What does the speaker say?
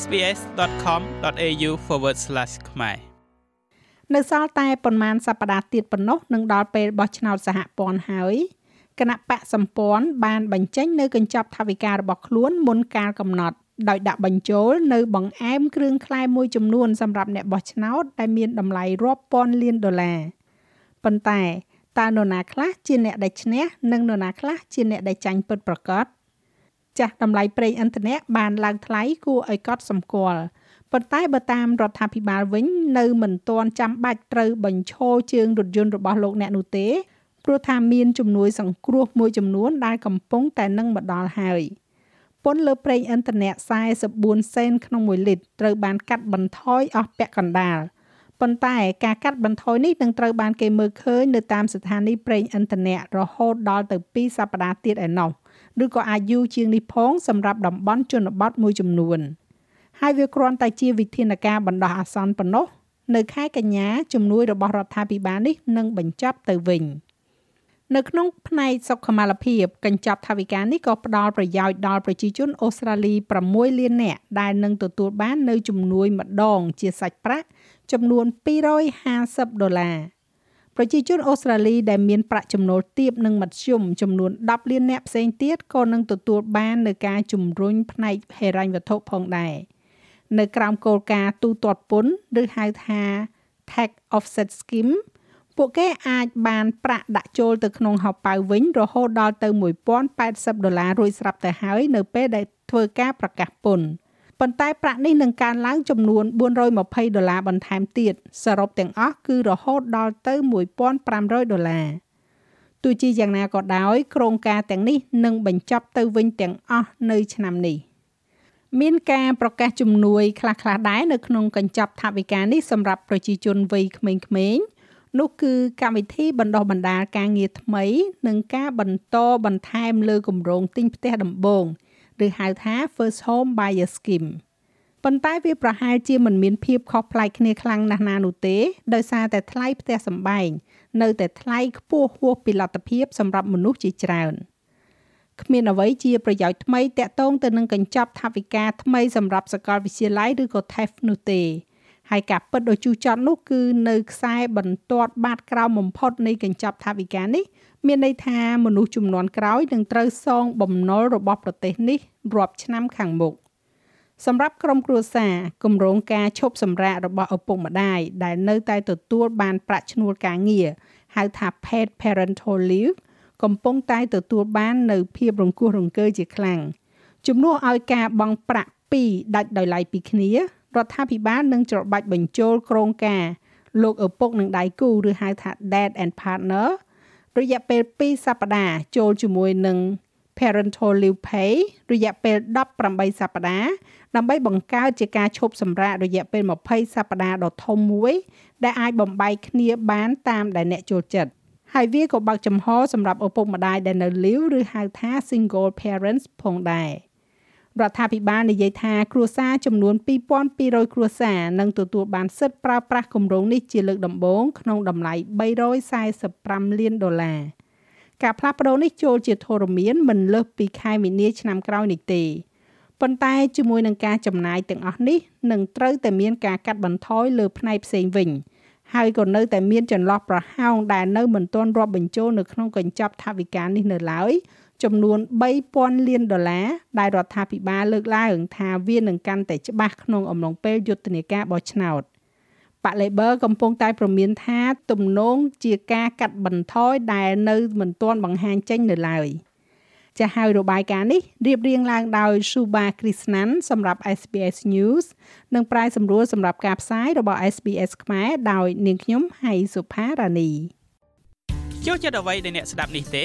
sbs.com.au/ ខ្មែរនៅសល់តែប្រមាណសប្តាហ៍ទៀតប៉ុណ្ណោះនឹងដល់ពេលបោះឆ្នោតសហព័ន្ធហើយគណៈបកសម្ព័ន្ធបានបញ្ចេញនៅកញ្ចប់ថវិការបស់ខ្លួនមុនកាលកំណត់ដោយដាក់បញ្ចូលនៅបង្អែមគ្រឿងក្លែមួយចំនួនសម្រាប់អ្នកបោះឆ្នោតដែលមានតម្លៃរាប់ពាន់លានដុល្លារប៉ុន្តែតើនរណាខ្លះជាអ្នកដែលឈ្នះនិងនរណាខ្លះជាអ្នកដែលចាញ់ពិតប្រាកដ ចាស់តម្លៃប្រេងឥន្ធនៈបានឡើងថ្លៃគួរឲ្យកត់សម្គាល់ប៉ុន្តែបើតាមរដ្ឋាភិបាលវិញ នៅមិនទាន់ចាំបាច់ត្រូវបញ្ឈរជើងរថយន្តរបស់លោកអ្នកនោះទេព្រោះថាមានជំនួយសង្គ្រោះមួយចំនួនដែលកំពុងតែនឹងមកដល់ហើយពន្ធលើប្រេងឥន្ធនៈ44សេនក្នុង1លីត្រត្រូវបានកាត់បន្ថយអស់ពាក់កណ្ដាលប៉ុន្តែការកាត់បន្ថយនេះនឹងត្រូវបានគេមើលឃើញនៅតាមស្ថានីយ៍ប្រេងឥន្ធនៈរហូតដល់ទៅ2សប្តាហ៍ទៀតឯណោះ ឬក៏អាចយូរជាងនេះផងសម្រាប់តំបន់ជនបទមួយចំនួនហើយវាគ្រាន់តែជាវិធានការបណ្ដោះអាសន្នប៉ុណ្ណោះនៅខែកញ្ញាជំនួយរបស់រដ្ឋាភិបាលនេះនឹងបញ្ចប់ទៅវិញ។នៅក្នុងផ្នែកសុខុមាលភាពកញ្ចប់ថវិកានេះក៏ផ្ដល់ប្រយោជន៍ដល់ប្រជាជនអូស្ត្រាលី6លាននាក់ដែលនឹងទទួលបាននៅជំនួយម្ដងជាសាច់ប្រាក់ចំនួន250ដុល្លារ ប្រជាជនអូស្ត្រាលីដែលមានប្រាក់ចំណូលទាបនិងមធ្យមចំនួន10លាននាក់ផ្សេងទៀតក៏នឹងទទួលបាននៅការជំរុញផ្នែកហិរញ្ញវត្ថុផងដែរនៅក្រោមគោលការណ៍ទូទាត់ពន្ធឬហៅថា Tax Offset Scheme ពួកគេអាចបានប្រាក់ដាក់ចូលទៅក្នុងហោប៉ៅវិញរហូតដល់ទៅ1080ដុល្លាររួចស្រាប់ទៅហើយនៅពេលដែលធ្វើការប្រកាសពន្ធ ប៉ុន្តែប្រាក់នេះនឹងកើនឡើងចំនួន420ដុល្លារបន្ថែមទៀតសរុបទាំងអស់គឺរហូតដល់ទៅ1500ដុល្លារទោះជាយ៉ាងណាក៏ដោយក្រុងការទាំងនេះនឹងបញ្ចប់ទៅវិញទាំងអស់នៅឆ្នាំនេះមានការប្រកាសជំនួយខ្លះៗដែរនៅក្នុងកញ្ចប់ថវិកានេះសម្រាប់ប្រជាជនវ័យក្មេងៗនោះគឺកម្មវិធីបណ្ដុះបណ្ដាលការងារថ្មី និងការបន្តបន្ថែមលើគម្រោងទិញផ្ទះដំបូង។ ឬហៅថា First Home Buyer Scheme ប៉ុន្តែវាប្រហែលជាមិនមានភាពខុសប្លែកគ្នាខ្លាំងណាស់ណានោះទេដោយសារតែថ្លៃផ្ទះសម្បែងនៅតែថ្លៃខ្ពស់ហួសពីលទ្ធភាពសម្រាប់មនុស្សជាច្រើនគ្មានអ្វីជាប្រយោជន៍ថ្មីតាក់ទងទៅនឹងកញ្ចប់ថវិកាថ្មីសម្រាប់សាកលវិទ្យាល័យឬក៏ TAFE នោះទេ ហើយការពិតដ៏ជូរចត់នោះគឺនៅខ្សែបន្ទាត់បាតក្រោមបំផុតនៃកញ្ចប់ថវិកានេះមានន័យថាមនុស្សចំនួនក្រោយនឹងត្រូវសងបំណុលរបស់ប្រទេសនេះរាប់ឆ្នាំខាងមុខសម្រាប់ក្រុមគ្រួសារគម្រោងការឈប់សម្រាករបស់ឪពុកម្ដាយដែលនៅតែទទួលបានប្រាក់ឈ្នួលការងារហៅថា paid parental leave កំពុងតែទទួលបាននៅភាពរង្គោះរង្គើជាខ្លាំងជំនួសឲ្យការបង់ប្រាក់ពីរដាច់ដោយឡែកពីគ្នា រដ្ឋាភិបាលនឹងច្របាច់បញ្ចូលក្រងការលោកឪពុកនឹងដៃគូឬហៅថា dad and partner រយៈពេល2សប្តាហ៍ចូលជាមួយនឹង parental leave pay រយៈពេល18សប្តាហ៍ដើម្បីបង្កើតជាការឈប់សម្រាករយៈពេល20សប្តាហ៍ដ៏ធំមួយ ដែលអាចបំបែកគ្នាបានតាមដែលអ្នកចូលចិត្តហើយវាក៏បើកចំហសម្រាប់ឪពុកម្ដាយដែលនៅ leave ឬហៅថា single parents ផងដែរ។ រដ្ឋាភិបាលនិយាយថាគ្រួសារចំនួន2200គ្រួសារនឹងទទួលបានសិទ្ធិប្រើប្រាស់គម្រោងនេះជាលើកដំបូងក្នុងតម្លៃ345លានដុល្លារការផ្លាស់ប្ដូរនេះចូលជាធរមានមិនលើសពីខែមីនាឆ្នាំក្រោយនេះទេប៉ុន្តែជាមួយនឹងការចំណាយទាំងអស់នេះនឹងត្រូវតែមានការកាត់បន្ថយលើផ្នែកផ្សេងវិញហើយក៏នៅតែមានចន្លោះប្រហោងដែលនៅមិនទាន់រាប់បញ្ចូលនៅក្នុងកញ្ចប់ថវិកានេះនៅឡើយ ចំនួន3000លានដុល្លារដែលរដ្ឋាភិបាលលើកឡើងថាវានឹងកាន់តែច្បាស់ក្នុងអំឡុងពេលយុទ្ធនាការបោះឆ្នោតបក Labor កំពុងតែប្រមានថាទំនងជាការកាត់បន្ថយដែលនៅមិនទាន់បង្ហាញចេញនៅឡើយចាស់ហើយរបាយការណ៍នេះរៀបរៀងឡើងដោយ Shuba Krishnan សម្រាប់ SBS News និងប្រាយសម្រួលសម្រាប់ការផ្សាយរបស់ SBS ខ្មែរដោយនាងខ្ញុំហៃសុផារ៉ានីចូលចិត្តអ្វីដែលអ្នកស្ដាប់នេះទេ